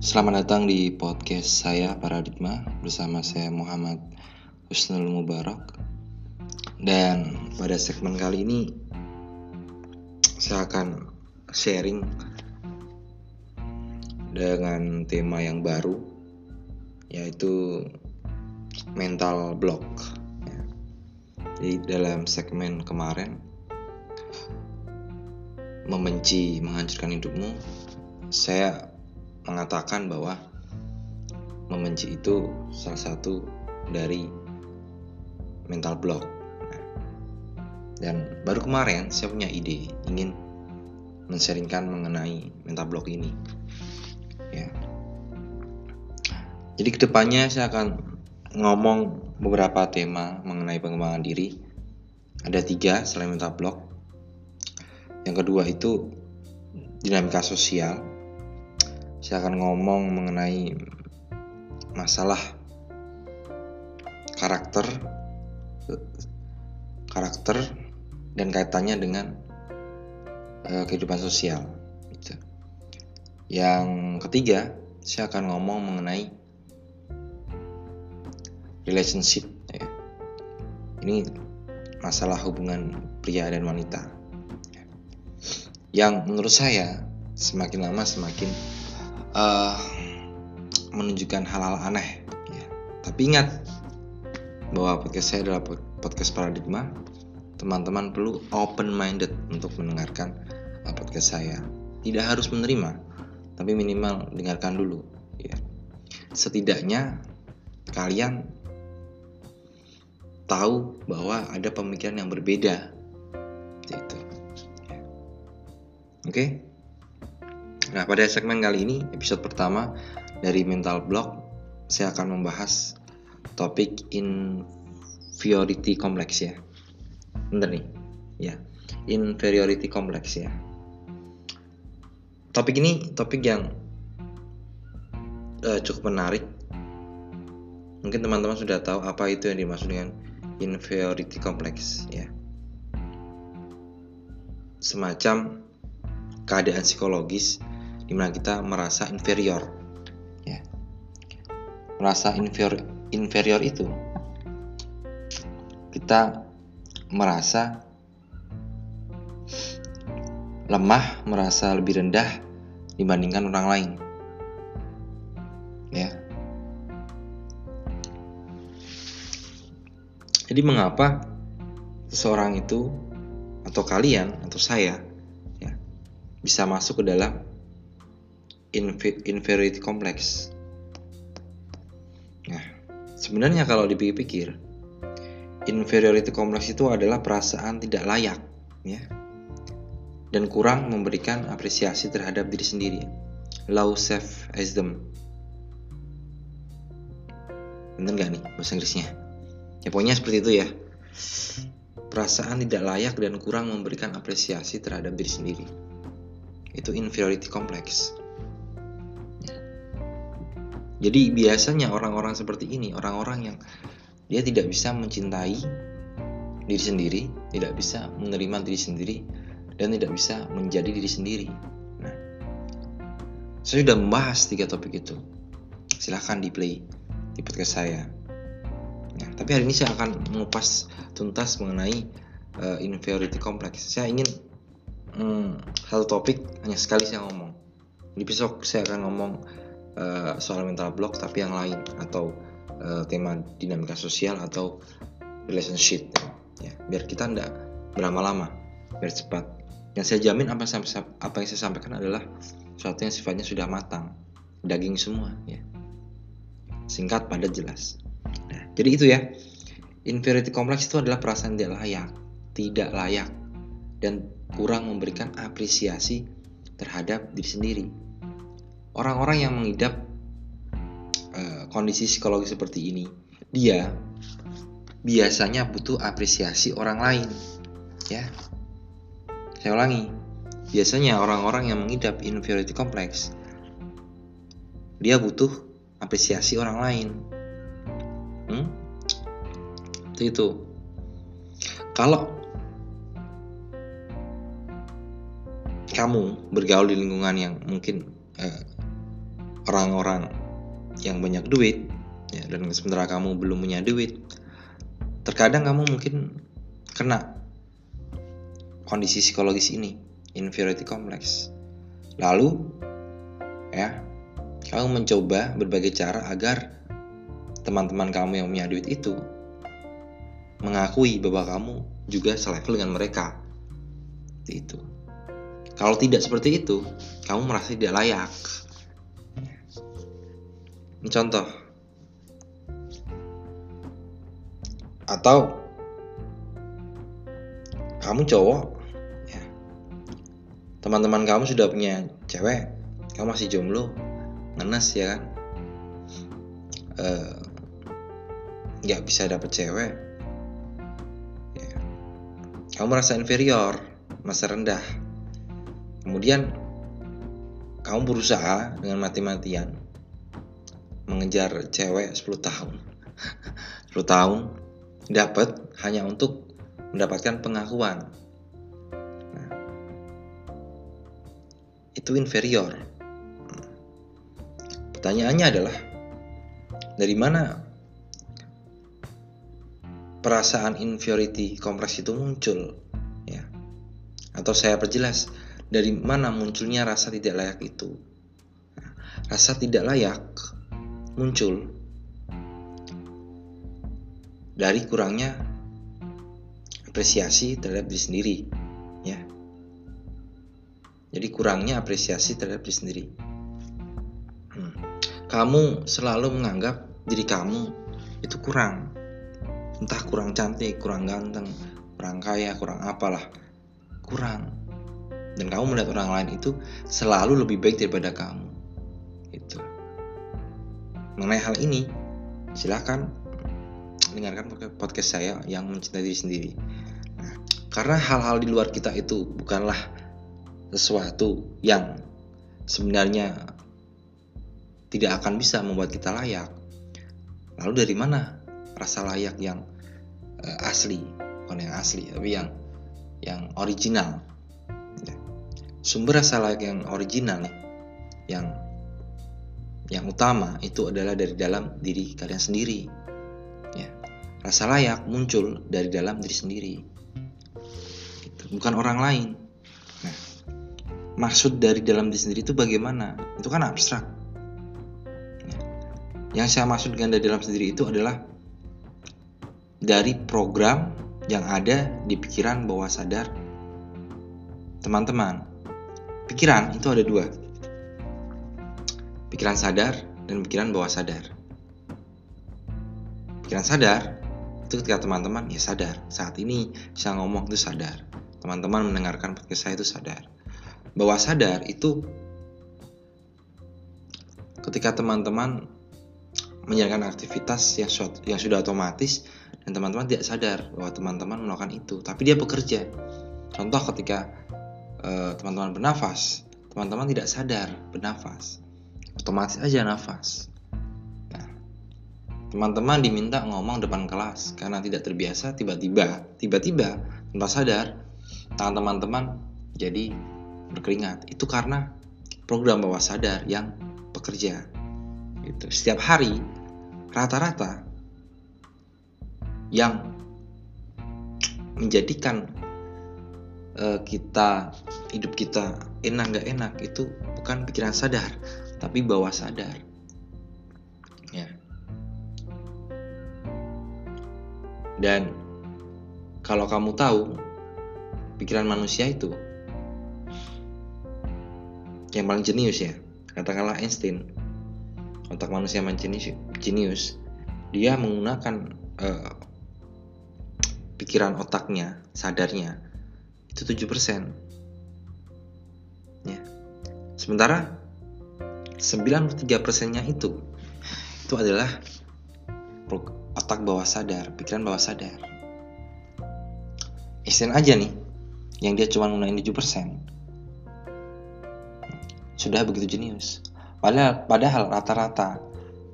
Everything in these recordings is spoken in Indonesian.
Selamat datang di podcast saya Paradigma bersama saya Muhammad Husnul Mubarak dan pada segmen kali ini saya akan sharing dengan tema yang baru yaitu mental block. Ya. Jadi dalam segmen kemarin membenci menghancurkan hidupmu, saya mengatakan bahwa membenci itu salah satu dari mental block. Dan baru kemarin saya punya ide ingin menseringkan mengenai mental block ini. Ya. Jadi ke depannya saya akan ngomong beberapa tema mengenai pengembangan diri. Ada tiga selain mental block. Yang kedua itu dinamika sosial saya akan ngomong mengenai masalah karakter karakter dan kaitannya dengan uh, kehidupan sosial gitu. yang ketiga saya akan ngomong mengenai relationship ya. ini masalah hubungan pria dan wanita yang menurut saya semakin lama semakin uh, menunjukkan hal-hal aneh. Ya. Tapi ingat bahwa podcast saya adalah podcast paradigma. Teman-teman perlu open minded untuk mendengarkan uh, podcast saya. Tidak harus menerima, tapi minimal dengarkan dulu. Ya. Setidaknya kalian tahu bahwa ada pemikiran yang berbeda. Itu. Ya. Oke. Okay? Nah, pada segmen kali ini, episode pertama dari Mental Block, saya akan membahas topik inferiority complex ya. Bener nih, ya. Inferiority complex ya. Topik ini topik yang uh, cukup menarik. Mungkin teman-teman sudah tahu apa itu yang dimaksud dengan inferiority complex ya. Semacam keadaan psikologis di mana kita merasa inferior. Ya. Merasa inferior inferior itu kita merasa lemah merasa lebih rendah dibandingkan orang lain. Ya. Jadi mengapa seseorang itu atau kalian atau saya ya bisa masuk ke dalam inferiority complex. Nah, sebenarnya kalau dipikir-pikir, inferiority complex itu adalah perasaan tidak layak, ya, dan kurang memberikan apresiasi terhadap diri sendiri. Low self esteem. Bener gak nih bahasa Inggrisnya? Ya pokoknya seperti itu ya. Perasaan tidak layak dan kurang memberikan apresiasi terhadap diri sendiri. Itu inferiority complex. Jadi biasanya orang-orang seperti ini, orang-orang yang dia tidak bisa mencintai diri sendiri, tidak bisa menerima diri sendiri, dan tidak bisa menjadi diri sendiri. Nah, saya sudah membahas tiga topik itu. Silahkan di play di podcast saya. Nah, tapi hari ini saya akan mengupas tuntas mengenai uh, inferiority complex. Saya ingin um, satu topik hanya sekali saya ngomong. Di besok saya akan ngomong uh, soal mental block tapi yang lain atau uh, tema dinamika sosial atau relationship ya. Biar kita tidak berlama-lama biar cepat. Yang saya jamin apa yang saya, apa yang saya sampaikan adalah sesuatu yang sifatnya sudah matang daging semua ya. Singkat padat jelas. Nah, jadi itu ya. Inferiority complex itu adalah perasaan tidak layak tidak layak dan kurang memberikan apresiasi terhadap diri sendiri orang-orang yang mengidap uh, kondisi psikologi seperti ini, dia biasanya butuh apresiasi orang lain. Ya, saya ulangi, biasanya orang-orang yang mengidap inferiority complex, dia butuh apresiasi orang lain. Hmm? Itu. Kalau kamu bergaul di lingkungan yang mungkin eh, orang-orang yang banyak duit ya dan sementara kamu belum punya duit terkadang kamu mungkin kena kondisi psikologis ini inferiority complex. Lalu ya kamu mencoba berbagai cara agar teman-teman kamu yang punya duit itu mengakui bahwa kamu juga selevel dengan mereka. Itu. Kalau tidak seperti itu kamu merasa tidak layak contoh. Atau kamu cowok ya. Teman-teman kamu sudah punya cewek kamu masih jomblo ngenes ya kan? Nggak uh, bisa dapet cewek. Ya. kamu merasa inferior masa rendah. Kemudian kamu berusaha dengan mati-matian mengejar cewek 10 tahun. 10 tahun dapat hanya untuk mendapatkan pengakuan. Nah, itu inferior. Pertanyaannya adalah dari mana perasaan inferiority kompleks itu muncul ya? Atau saya perjelas dari mana munculnya rasa tidak layak itu? Nah, rasa tidak layak muncul dari kurangnya apresiasi terhadap diri sendiri ya. Jadi kurangnya apresiasi terhadap diri sendiri. Hmm. kamu selalu menganggap diri kamu itu kurang. Entah kurang cantik kurang ganteng kurang kaya kurang apalah. Kurang. Dan kamu melihat orang lain itu selalu lebih baik daripada kamu mengenai hal ini silahkan dengarkan podcast saya yang mencintai diri sendiri. Nah, karena hal-hal di luar kita itu bukanlah sesuatu yang sebenarnya tidak akan bisa membuat kita layak. Lalu dari mana rasa layak yang uh, asli? Bukan yang asli tapi yang yang original. Sumber rasa layak yang original yang yang utama itu adalah dari dalam diri kalian sendiri. Ya. Rasa layak muncul dari dalam diri sendiri. Gitu. bukan orang lain. Nah maksud dari dalam diri sendiri itu bagaimana? Itu kan abstrak. Ya. yang saya maksud dengan dari dalam sendiri itu adalah dari program yang ada di pikiran bawah sadar. Teman-teman pikiran itu ada dua pikiran sadar dan pikiran bawah sadar. Pikiran sadar itu ketika teman-teman ya sadar. Saat ini saya ngomong itu sadar. Teman-teman mendengarkan podcast saya itu sadar. Bawah sadar itu ketika teman-teman menjalankan aktivitas yang yang sudah otomatis dan teman-teman tidak sadar bahwa teman-teman melakukan itu tapi dia bekerja. Contoh ketika Eh, teman-teman bernafas, teman-teman tidak sadar bernafas, otomatis aja nafas. Nah, teman-teman diminta ngomong depan kelas karena tidak terbiasa, tiba-tiba, tiba-tiba tanpa sadar, tangan teman-teman jadi berkeringat. Itu karena program bawah sadar yang bekerja. Gitu. Setiap hari rata-rata yang menjadikan uh, kita hidup kita enak nggak enak itu bukan pikiran sadar tapi bawah sadar ya dan kalau kamu tahu pikiran manusia itu yang paling jenius ya katakanlah Einstein otak manusia yang jenius dia menggunakan uh, pikiran otaknya sadarnya itu 7%. Ya. Sementara 93%-nya itu itu adalah otak bawah sadar, pikiran bawah sadar. Einstein aja nih yang dia cuma menggunakan 7% sudah begitu jenius. Padahal, padahal rata-rata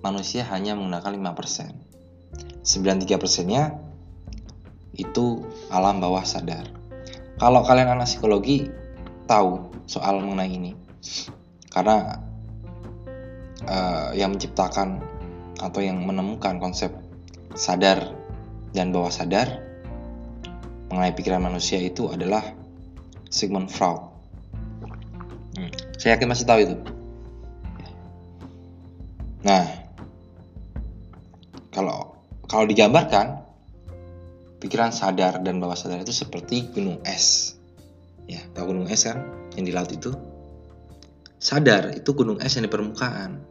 manusia hanya menggunakan 5%. 93%-nya itu alam bawah sadar. Kalau kalian anak psikologi tahu soal mengenai ini. Karena uh, yang menciptakan atau yang menemukan konsep sadar dan bawah sadar mengenai pikiran manusia itu adalah Sigmund Freud. Hmm, saya yakin masih tahu itu. Nah, kalau kalau digambarkan pikiran sadar dan bawah sadar itu seperti gunung es. Ya, tahu gunung es kan yang di laut itu? Sadar itu gunung es yang di permukaan.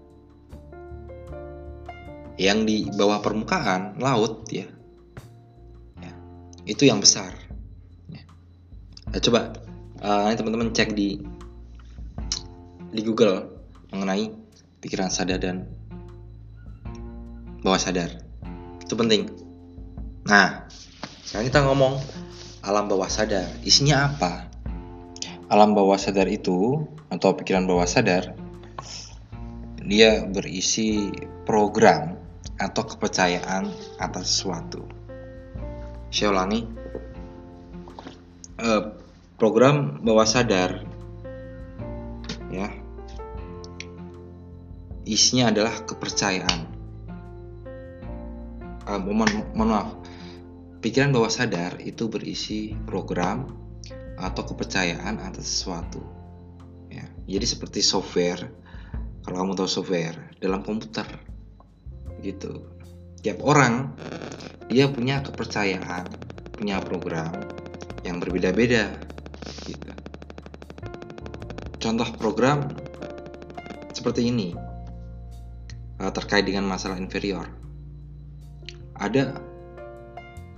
Yang di bawah permukaan laut ya. ya itu yang besar. Ya. Nah, coba uh, ini teman-teman cek di di Google mengenai pikiran sadar dan bawah sadar. Itu penting. Nah, sekarang kita ngomong alam bawah sadar. Isinya apa? Alam bawah sadar itu atau pikiran bawah sadar dia berisi program atau kepercayaan atas sesuatu. Saya ulangi. Uh, program bawah sadar ya isinya adalah kepercayaan mohon, mohon maaf pikiran bawah sadar itu berisi program atau kepercayaan atas sesuatu ya. Jadi seperti software kalau kamu tahu software dalam komputer gitu. Tiap orang dia punya kepercayaan punya program yang berbeda-beda gitu. Contoh program seperti ini uh, terkait dengan masalah inferior. Ada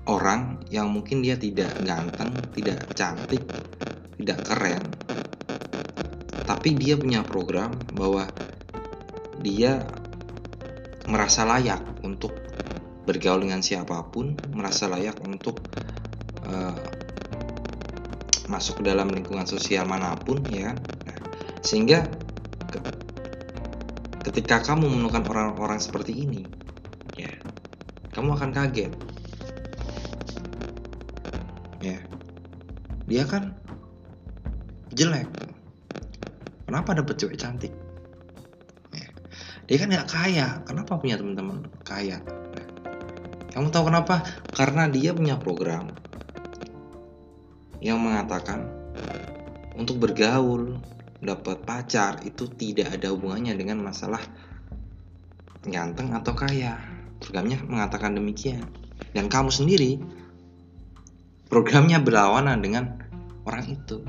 orang yang mungkin dia tidak ganteng, tidak cantik, tidak keren, tapi dia punya program bahwa dia merasa layak untuk bergaul dengan siapa pun, merasa layak untuk uh, masuk ke dalam lingkungan sosial mana pun, ya kan? Nah, sehingga ketika kamu menemukan orang-orang seperti ini, ya kamu akan kaget ya dia kan jelek kenapa dapet cewek cantik ya. dia kan nggak kaya kenapa punya teman-teman kaya ya. kamu tahu kenapa karena dia punya program yang mengatakan untuk bergaul dapat pacar itu tidak ada hubungannya dengan masalah ganteng atau kaya Programnya mengatakan demikian. Dan kamu sendiri programnya berlawanan dengan orang itu.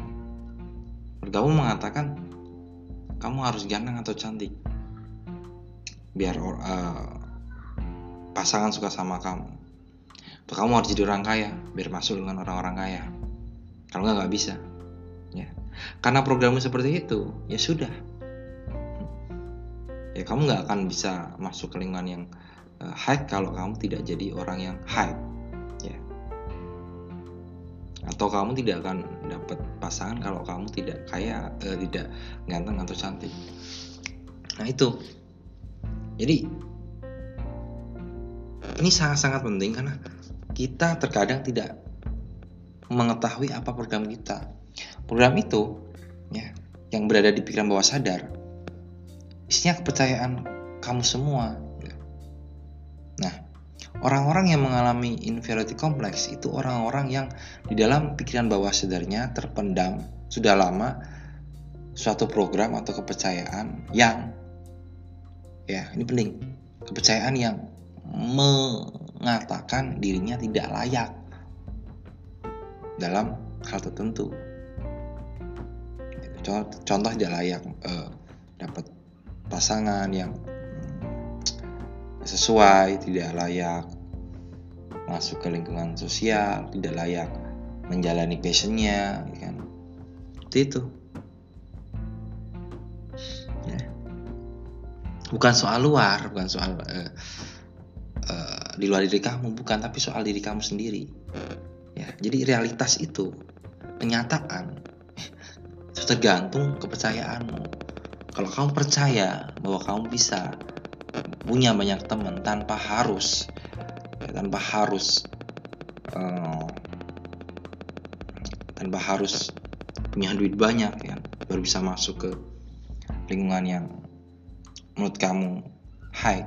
Kamu mengatakan kamu harus ganteng atau cantik. Biar uh, pasangan suka sama kamu. Atau kamu harus jadi orang kaya biar masuk dengan orang-orang kaya. Kalau nggak nggak bisa. Ya. Karena programmu seperti itu, ya sudah. Ya kamu nggak akan bisa masuk ke lingkungan yang uh, high kalau kamu tidak jadi orang yang high atau kamu tidak akan dapat pasangan kalau kamu tidak kaya uh, tidak ganteng atau cantik. Nah itu. Jadi ini sangat-sangat penting karena kita terkadang tidak mengetahui apa program kita. Program itu ya yang berada di pikiran bawah sadar isinya kepercayaan kamu semua Nah, orang-orang yang mengalami inferiority complex itu orang-orang yang di dalam pikiran bawah sadarnya terpendam sudah lama suatu program atau kepercayaan yang ya ini penting. Kepercayaan yang mengatakan dirinya tidak layak dalam hal tertentu. Contoh, tidak layak eh, dapat pasangan yang sesuai, tidak layak masuk ke lingkungan sosial, tidak layak menjalani passionnya, ya kan? Itu. Ya. Bukan soal luar, bukan soal uh, uh, di luar diri kamu, bukan, tapi soal diri kamu sendiri. Ya, jadi realitas itu kenyataan tergantung kepercayaanmu. Kalau kamu percaya bahwa kamu bisa punya banyak teman tanpa harus tanpa harus uh, tanpa harus punya duit banyak ya baru bisa masuk ke lingkungan yang menurut kamu high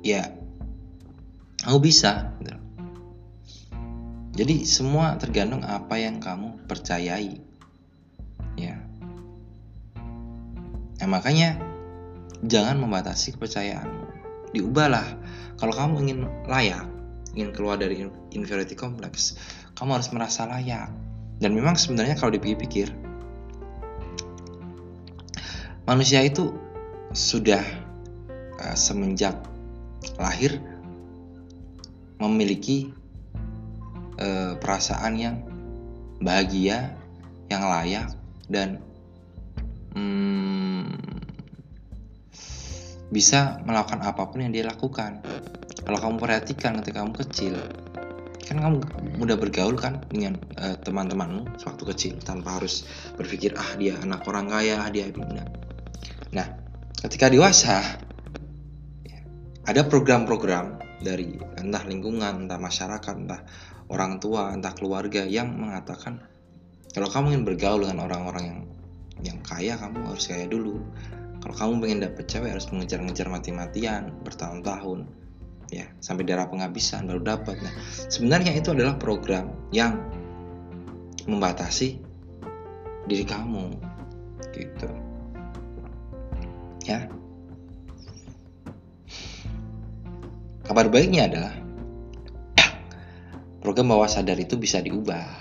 ya kamu bisa gitu. jadi semua tergantung apa yang kamu percayai nah makanya jangan membatasi kepercayaanmu. Diubahlah. Kalau kamu ingin layak ingin keluar dari inferiority complex kamu harus merasa layak. Dan memang sebenarnya kalau dipikir-pikir manusia itu sudah uh, semenjak lahir memiliki uh, perasaan yang bahagia, yang layak dan hmm, bisa melakukan apa pun yang dia lakukan. Kalau kamu perhatikan ketika kamu kecil, kan kamu mudah bergaul kan dengan uh, teman-temanmu waktu kecil tanpa harus berpikir ah dia anak orang kaya, ah dia bina. Nah, ketika dewasa ada program-program dari entah lingkungan, entah masyarakat, entah orang tua, entah keluarga yang mengatakan kalau kamu ingin bergaul dengan orang-orang yang yang kaya, kamu harus kaya dulu. Kalau kamu pengen dapet cewek harus mengejar-ngejar mati-matian bertahun-tahun, ya sampai darah penghabisan baru dapat. Nah, sebenarnya itu adalah program yang membatasi diri kamu, gitu ya kabar baiknya adalah program bawah sadar itu bisa diubah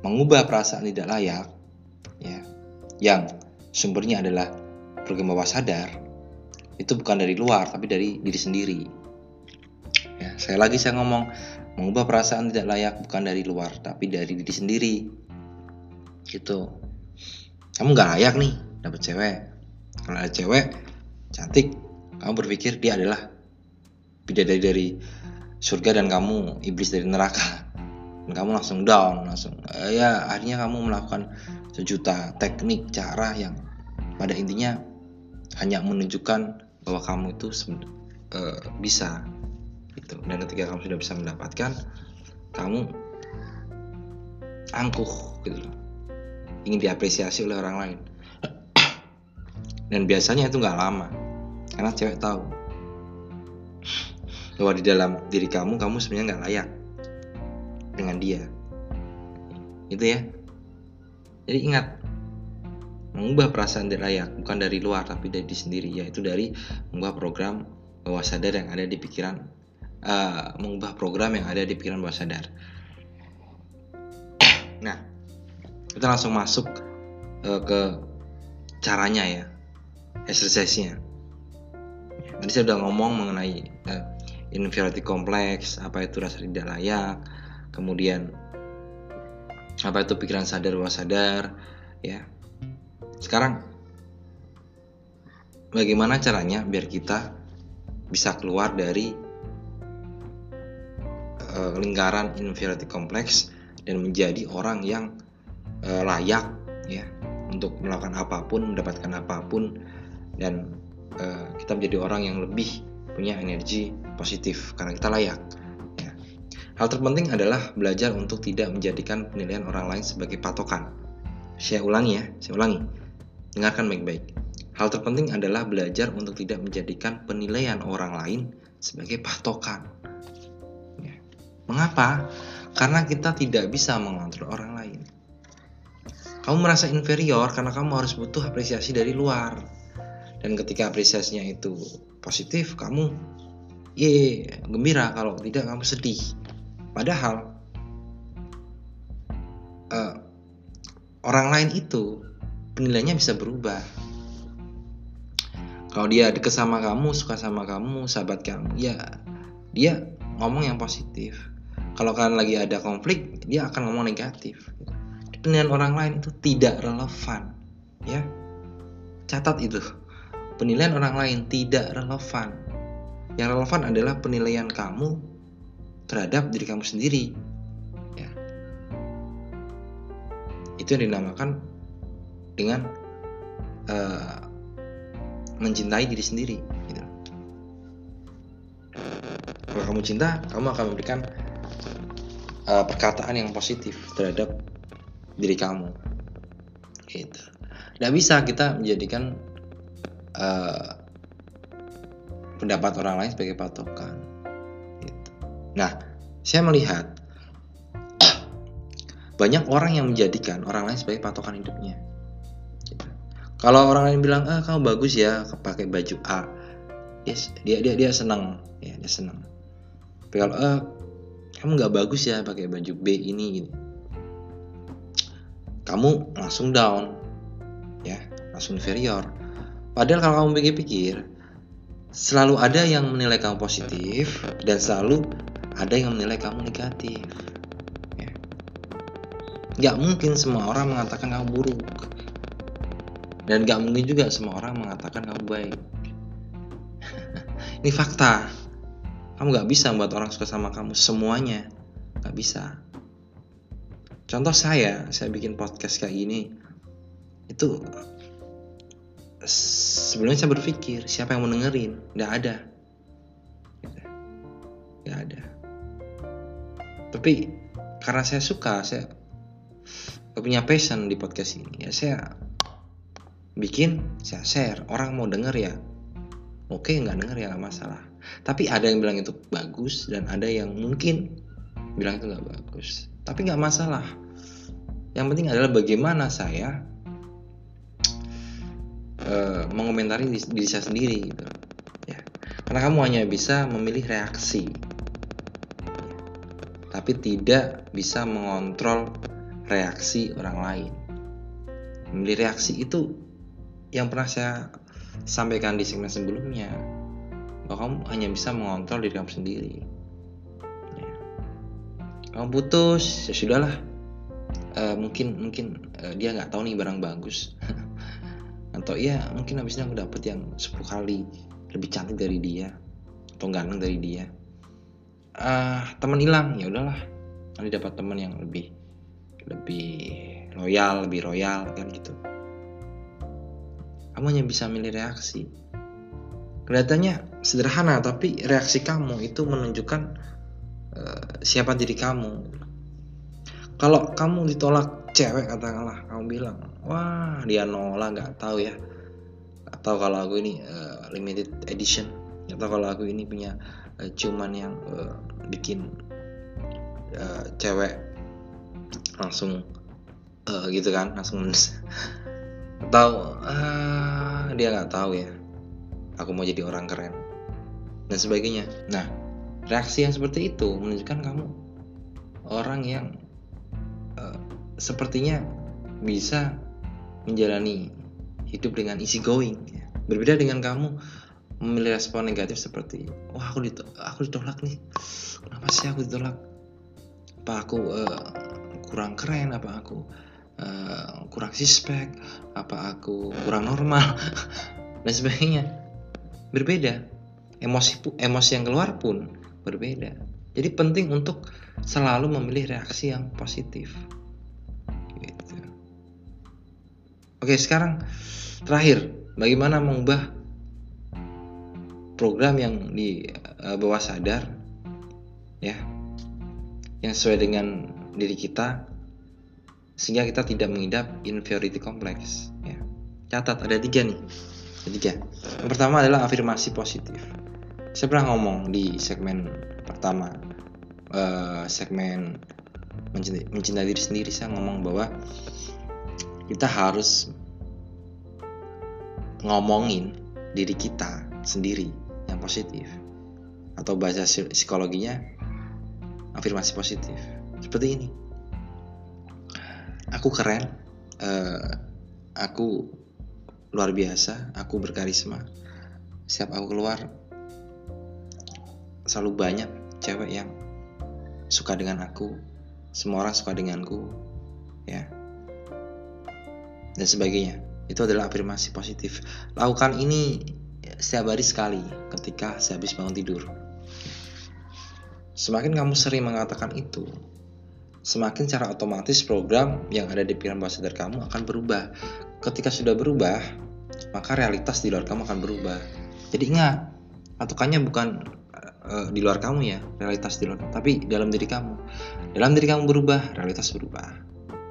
mengubah perasaan tidak layak ya yang sumbernya adalah program bawah sadar itu bukan dari luar tapi dari diri sendiri. Ya saya lagi saya ngomong mengubah perasaan tidak layak bukan dari luar tapi dari diri sendiri. Gitu. Kamu nggak layak nih dapet cewek. Kalau ada cewek cantik. Kamu berpikir dia adalah bidadari dari surga dan kamu iblis dari neraka kamu langsung down langsung uh, ya akhirnya kamu melakukan sejuta teknik cara yang pada intinya hanya menunjukkan bahwa kamu itu uh, bisa. Gitu. Dan ketika kamu sudah bisa mendapatkan kamu angkuh gitu ingin diapresiasi oleh orang lain. Dan biasanya itu nggak lama karena cewek tahu bahwa di dalam diri kamu kamu sebenarnya nggak layak dengan dia. Itu ya. Jadi ingat mengubah perasaan tidak layak bukan dari luar tapi dari diri sendiri yaitu dari mengubah program bawah sadar yang ada di pikiran uh, mengubah program yang ada di pikiran bawah sadar. Nah kita langsung masuk uh, ke caranya ya exercise-nya. Tadi saya udah ngomong mengenai uh, inferiority complex apa itu rasa tidak layak kemudian apa itu pikiran sadar bawah sadar ya sekarang bagaimana caranya biar kita bisa keluar dari uh, lingkaran inferiority complex dan menjadi orang yang uh, layak ya untuk melakukan apa pun, mendapatkan apa pun dan uh, kita menjadi orang yang lebih punya energi positif karena kita layak. Hal terpenting adalah belajar untuk tidak menjadikan penilaian orang lain sebagai patokan. Saya ulangi ya, saya ulangi. Dengarkan baik-baik. Hal terpenting adalah belajar untuk tidak menjadikan penilaian orang lain sebagai patokan. Ya. Mengapa? Karena kita tidak bisa mengontrol orang lain. Kamu merasa inferior karena kamu harus butuh apresiasi dari luar. Dan ketika apresiasinya itu positif, kamu ye gembira kalau tidak kamu sedih. Padahal uh, orang lain itu penilaiannya bisa berubah. Kalau dia deket sama kamu, suka sama kamu, sahabat kamu, ya dia ngomong yang positif. Kalau kalian lagi ada konflik, dia akan ngomong negatif penilaian orang lain itu tidak relevan ya catat itu penilaian orang lain tidak relevan yang relevan adalah penilaian kamu terhadap diri kamu sendiri ya itu yang dinamakan dengan uh, mencintai diri sendiri gitu. kalau kamu cinta kamu akan memberikan uh, perkataan yang positif terhadap diri kamu gitu tidak bisa kita menjadikan uh, pendapat orang lain sebagai patokan. Nah saya melihat banyak orang yang menjadikan orang lain sebagai patokan hidupnya. Kalau orang lain bilang ah kamu bagus ya pakai baju A. Yes, dia dia dia senang. Ya dia senang. Tapi kalau ah kamu nggak bagus ya pakai baju B ini gitu. Kamu langsung down. Ya langsung inferior. Padahal kalau kamu pikir-pikir selalu ada yang menilai kamu positif dan selalu ada yang menilai kamu negatif. Ya. nggak mungkin semua orang mengatakan kamu buruk. Dan nggak mungkin juga semua orang mengatakan kamu baik. Ini fakta. Kamu nggak bisa membuat orang suka sama kamu. Semuanya nggak bisa. Contoh saya saya bikin podcast kayak gini. Itu sebelumnya saya berpikir siapa yang mau dengerin? Nggak ada tapi karena saya suka saya punya passion di podcast ini ya saya bikin saya share. Orang mau denger ya oke nggak denger ya nggak masalah. Tapi ada yang bilang itu bagus dan ada yang mungkin bilang itu nggak bagus. Tapi nggak masalah. Yang penting adalah bagaimana saya uh, mengomentari diri saya sendiri gitu. Ya. Karena kamu hanya bisa memilih reaksi tapi tidak bisa mengontrol reaksi orang lain. Memilih reaksi itu yang pernah saya sampaikan di segmen sebelumnya bahwa kamu hanya bisa mengontrol diri kamu sendiri. Ya. kamu putus ya sudahlah. Uh, mungkin mungkin uh, dia nggak tahu nih barang bagus. Atau ya mungkin habisnya aku dapet yang 10 kali lebih cantik dari dia atau ganteng dari dia uh, teman hilang ya udahlah. Nanti dapat teman yang lebih lebih loyal lebih royal kan gitu. Kamu hanya bisa milih reaksi. Kelihatannya sederhana tapi reaksi kamu itu menunjukkan uh, siapa diri kamu. Kalau kamu ditolak cewek katakanlah kamu bilang wah dia nolak nggak tahu ya. Atau kalau aku ini uh, limited edition. Atau kalau aku ini punya uh, cuman yang uh, bikin uh, cewek langsung uh, gitu kan langsung atau uh, dia nggak tahu ya aku mau jadi orang keren dan sebagainya nah reaksi yang seperti itu menunjukkan kamu orang yang sepertinya bisa menjalani hidup dengan easy going ya. berbeda dengan kamu memilih respon negatif seperti wah aku ditolak, aku ditolak nih. Kenapa sih aku ditolak? Apa aku uh, kurang keren? Apa aku uh, kurang sispek apa aku kurang normal? Dan sebagainya. Berbeda. Emosi emosi yang keluar pun berbeda. Jadi penting untuk selalu memilih reaksi yang positif. Oke, sekarang terakhir, bagaimana mengubah program yang di uh, bawah sadar ya yang sesuai dengan diri kita sehingga kita tidak mengidap inferiority complex ya. Catat ada tiga nih. Ada tiga. Yang pertama adalah afirmasi positif. Saya pernah ngomong di segmen pertama uh, segmen mencintai, mencintai diri sendiri saya ngomong bahwa kita harus ngomongin diri kita sendiri positif. Atau bahasa psikologinya afirmasi positif. Seperti ini. Aku keren uh, aku luar biasa aku berkarisma. Setiap aku keluar selalu banyak cewek yang suka dengan aku semua orang suka denganku ya. Dan sebagainya. Itu adalah afirmasi positif. Lakukan ini setiap hari sekali ketika saya habis bangun tidur. Semakin kamu sering mengatakan itu, semakin secara otomatis program yang ada di pikiran bawah sadar kamu akan berubah. Ketika sudah berubah, maka realitas di luar kamu akan berubah. Jadi ingat, patokannya bukan uh, di luar kamu ya, realitas di luar, tapi dalam diri kamu. Dalam diri kamu berubah, realitas berubah.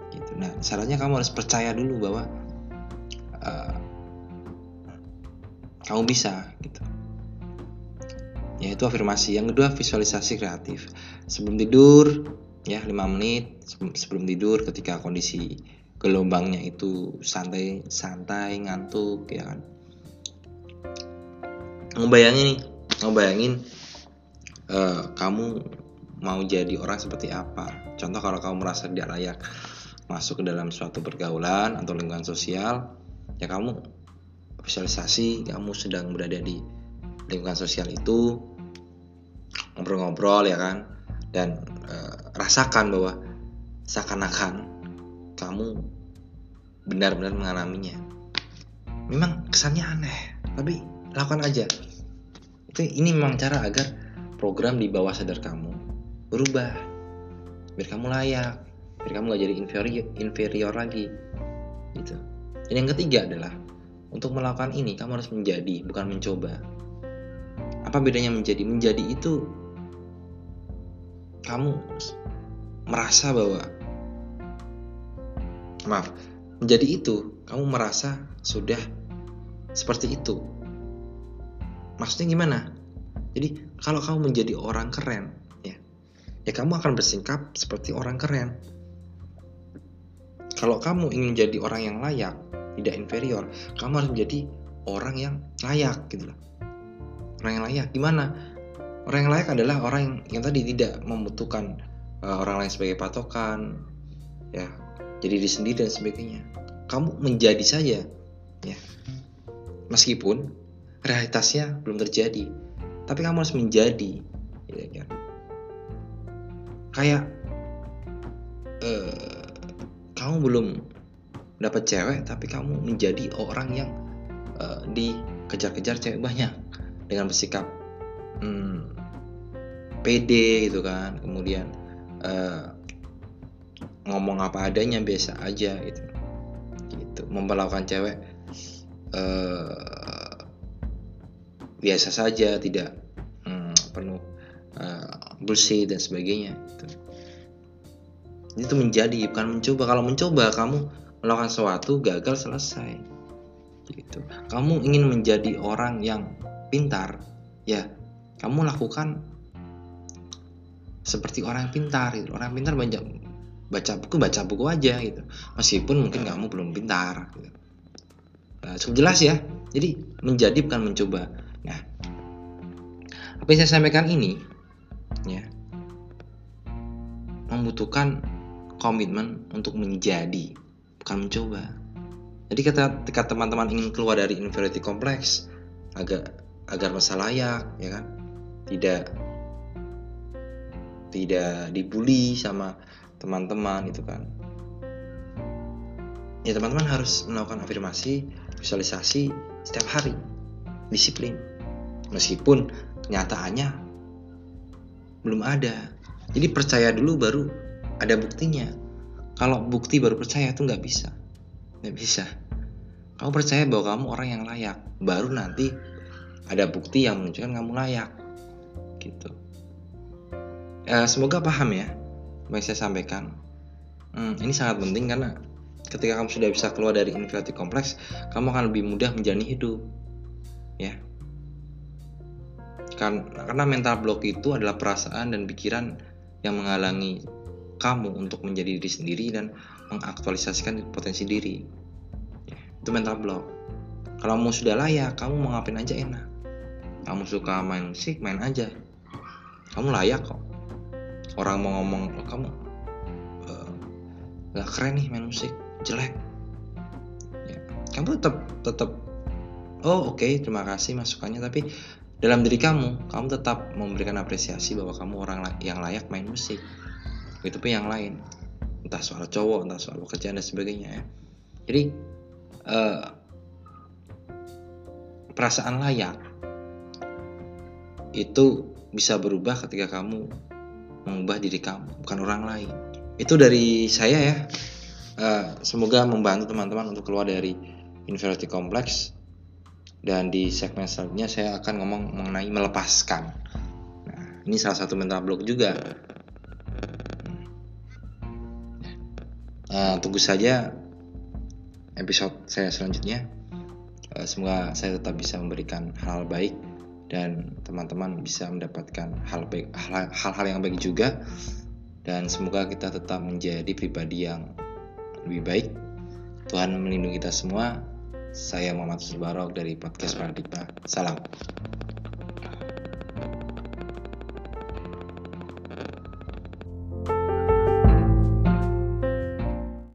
Gitu. nah syaratnya kamu harus percaya dulu bahwa kamu bisa gitu. Yaitu afirmasi. Yang kedua visualisasi kreatif. Sebelum tidur ya 5 menit sebelum tidur ketika kondisi gelombangnya itu santai santai ngantuk ya kan. Ngebayangin nih ngebayangin uh, kamu mau jadi orang seperti apa. Contoh kalau kamu merasa tidak layak masuk ke dalam suatu pergaulan atau lingkungan sosial ya kamu visualisasi kamu sedang berada di lingkungan sosial itu ngobrol-ngobrol ya kan? Dan e, rasakan bahwa seakan-akan kamu benar-benar mengalaminya. Memang kesannya aneh tapi lakukan aja. Itu ini memang cara agar program di bawah sadar kamu berubah. Biar kamu layak biar kamu gak jadi inferior, inferior lagi gitu. Dan yang ketiga adalah untuk melakukan ini kamu harus menjadi bukan mencoba. Apa bedanya menjadi? Menjadi itu kamu merasa bahwa maaf menjadi itu kamu merasa sudah seperti itu. Maksudnya gimana? Jadi kalau kamu menjadi orang keren ya kamu akan bersikap seperti orang keren. Kalau kamu ingin jadi orang yang layak, tidak inferior, kamu harus menjadi orang yang layak gitu loh. Orang yang layak gimana? Orang yang layak adalah orang yang, yang tadi tidak membutuhkan uh, orang lain sebagai patokan, ya, jadi diri sendiri dan sebagainya. Kamu menjadi saja, ya. Meskipun realitasnya belum terjadi, tapi kamu harus menjadi, ya kan? kayak uh, kamu belum dapat cewek tapi kamu menjadi orang yang uh, dikejar-kejar cewek banyak dengan bersikap hmm, pede gitu kan. Kemudian uh, ngomong apa adanya biasa aja gitu. Gitu. Memperlakukan cewek uh, biasa saja tidak hmm, penuh uh, bersih dan sebagainya gitu. itu menjadi bukan mencoba. Kalau mencoba kamu melakukan sesuatu gagal selesai. Gitu. Kamu ingin menjadi orang yang pintar ya kamu lakukan seperti orang yang pintar gitu. orang yang pintar banyak baca buku baca buku aja gitu. Meskipun mungkin kamu belum pintar gitu. nah, cukup jelas ya. Jadi menjadi bukan mencoba. Nah apa yang saya sampaikan ini ya membutuhkan komitmen untuk menjadi bukan mencoba jadi ketika teman-teman ingin keluar dari inferiority complex agar agar masa layak ya kan? Tidak tidak dibully sama teman-teman itu kan. Ya teman-teman harus melakukan afirmasi visualisasi setiap hari. Disiplin. Meskipun kenyataannya belum ada. Jadi percaya dulu baru ada buktinya kalau bukti baru percaya itu nggak bisa. Nggak bisa. Kamu percaya bahwa kamu orang yang layak. Baru nanti ada bukti yang menunjukkan kamu layak. Gitu. Ya, semoga paham ya yang saya sampaikan. Hmm, ini sangat penting karena ketika kamu sudah bisa keluar dari inferiority complex kamu akan lebih mudah menjalani hidup. Ya. Karena mental block itu adalah perasaan dan pikiran yang menghalangi kamu untuk menjadi diri sendiri dan mengaktualisasikan potensi diri. Itu mental block. Kalau kamu sudah layak kamu mau ngapain aja enak. Kamu suka main musik main aja. Kamu layak kok. Orang mau ngomong oh, kamu uh, gak keren nih main musik jelek. Ya, kamu tetap tetap oh oke okay, terima kasih masukannya tapi dalam diri kamu, kamu tetap memberikan apresiasi bahwa kamu orang yang layak main musik. Itu pun yang lain, entah soal cowok, entah soal pekerjaan dan sebagainya ya. Jadi uh, perasaan layak itu bisa berubah ketika kamu mengubah diri kamu, bukan orang lain. Itu dari saya ya. Uh, semoga membantu teman-teman untuk keluar dari inferiority complex dan di segmen selanjutnya saya akan ngomong mengenai melepaskan. Nah, ini salah satu mental block juga. Uh, tunggu saja episode saya selanjutnya. Uh, semoga saya tetap bisa memberikan hal, baik dan teman-teman bisa mendapatkan hal baik hal-hal yang baik juga. Dan semoga kita tetap menjadi pribadi yang lebih baik. Tuhan melindungi kita semua. Saya Muhammad Subarok dari podcast Paradigma. Salam